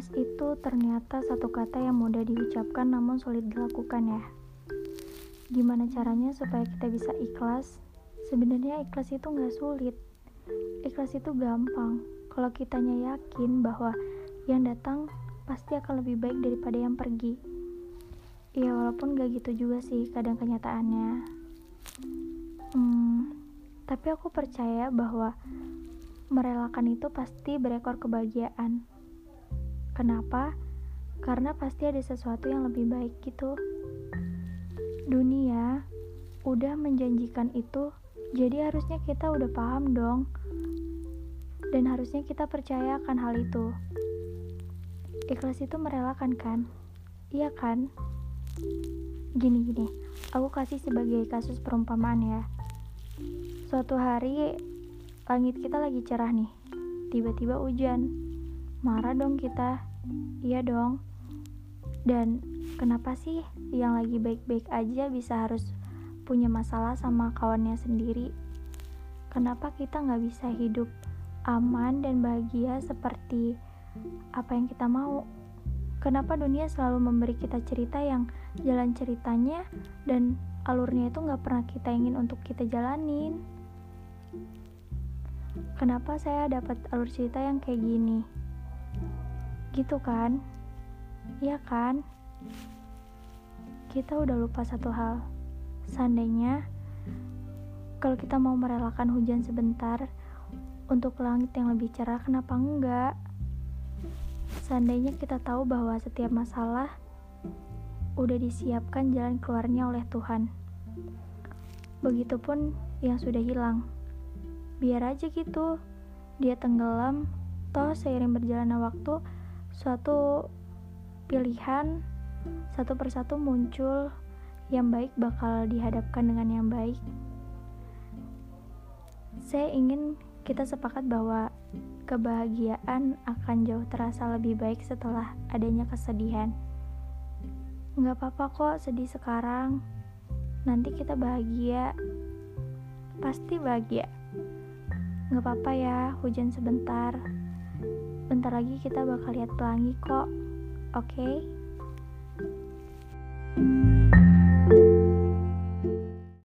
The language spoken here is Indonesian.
Ikhlas itu ternyata satu kata yang mudah diucapkan namun sulit dilakukan ya. Gimana caranya supaya kita bisa ikhlas? Sebenarnya ikhlas itu nggak sulit. Ikhlas itu gampang. Kalau kitanya yakin bahwa yang datang pasti akan lebih baik daripada yang pergi. Ya walaupun gak gitu juga sih kadang kenyataannya. Hmm, tapi aku percaya bahwa merelakan itu pasti berekor kebahagiaan. Kenapa? Karena pasti ada sesuatu yang lebih baik gitu. Dunia udah menjanjikan itu, jadi harusnya kita udah paham dong. Dan harusnya kita percaya akan hal itu. Ikhlas itu merelakan kan? Iya kan? Gini-gini, aku kasih sebagai kasus perumpamaan ya. Suatu hari langit kita lagi cerah nih. Tiba-tiba hujan. Marah dong kita Iya dong. Dan kenapa sih yang lagi baik-baik aja bisa harus punya masalah sama kawannya sendiri? Kenapa kita nggak bisa hidup aman dan bahagia seperti apa yang kita mau? Kenapa dunia selalu memberi kita cerita yang jalan ceritanya dan alurnya itu nggak pernah kita ingin untuk kita jalanin? Kenapa saya dapat alur cerita yang kayak gini? Gitu kan? Iya kan? Kita udah lupa satu hal. Seandainya kalau kita mau merelakan hujan sebentar untuk langit yang lebih cerah, kenapa enggak? Seandainya kita tahu bahwa setiap masalah udah disiapkan jalan keluarnya oleh Tuhan. Begitupun yang sudah hilang. Biar aja gitu. Dia tenggelam, toh seiring berjalannya waktu suatu pilihan satu persatu muncul yang baik bakal dihadapkan dengan yang baik. Saya ingin kita sepakat bahwa kebahagiaan akan jauh terasa lebih baik setelah adanya kesedihan. Nggak apa-apa kok sedih sekarang, nanti kita bahagia, pasti bahagia. Nggak apa-apa ya hujan sebentar, Bentar lagi kita bakal lihat pelangi kok. Oke? Okay?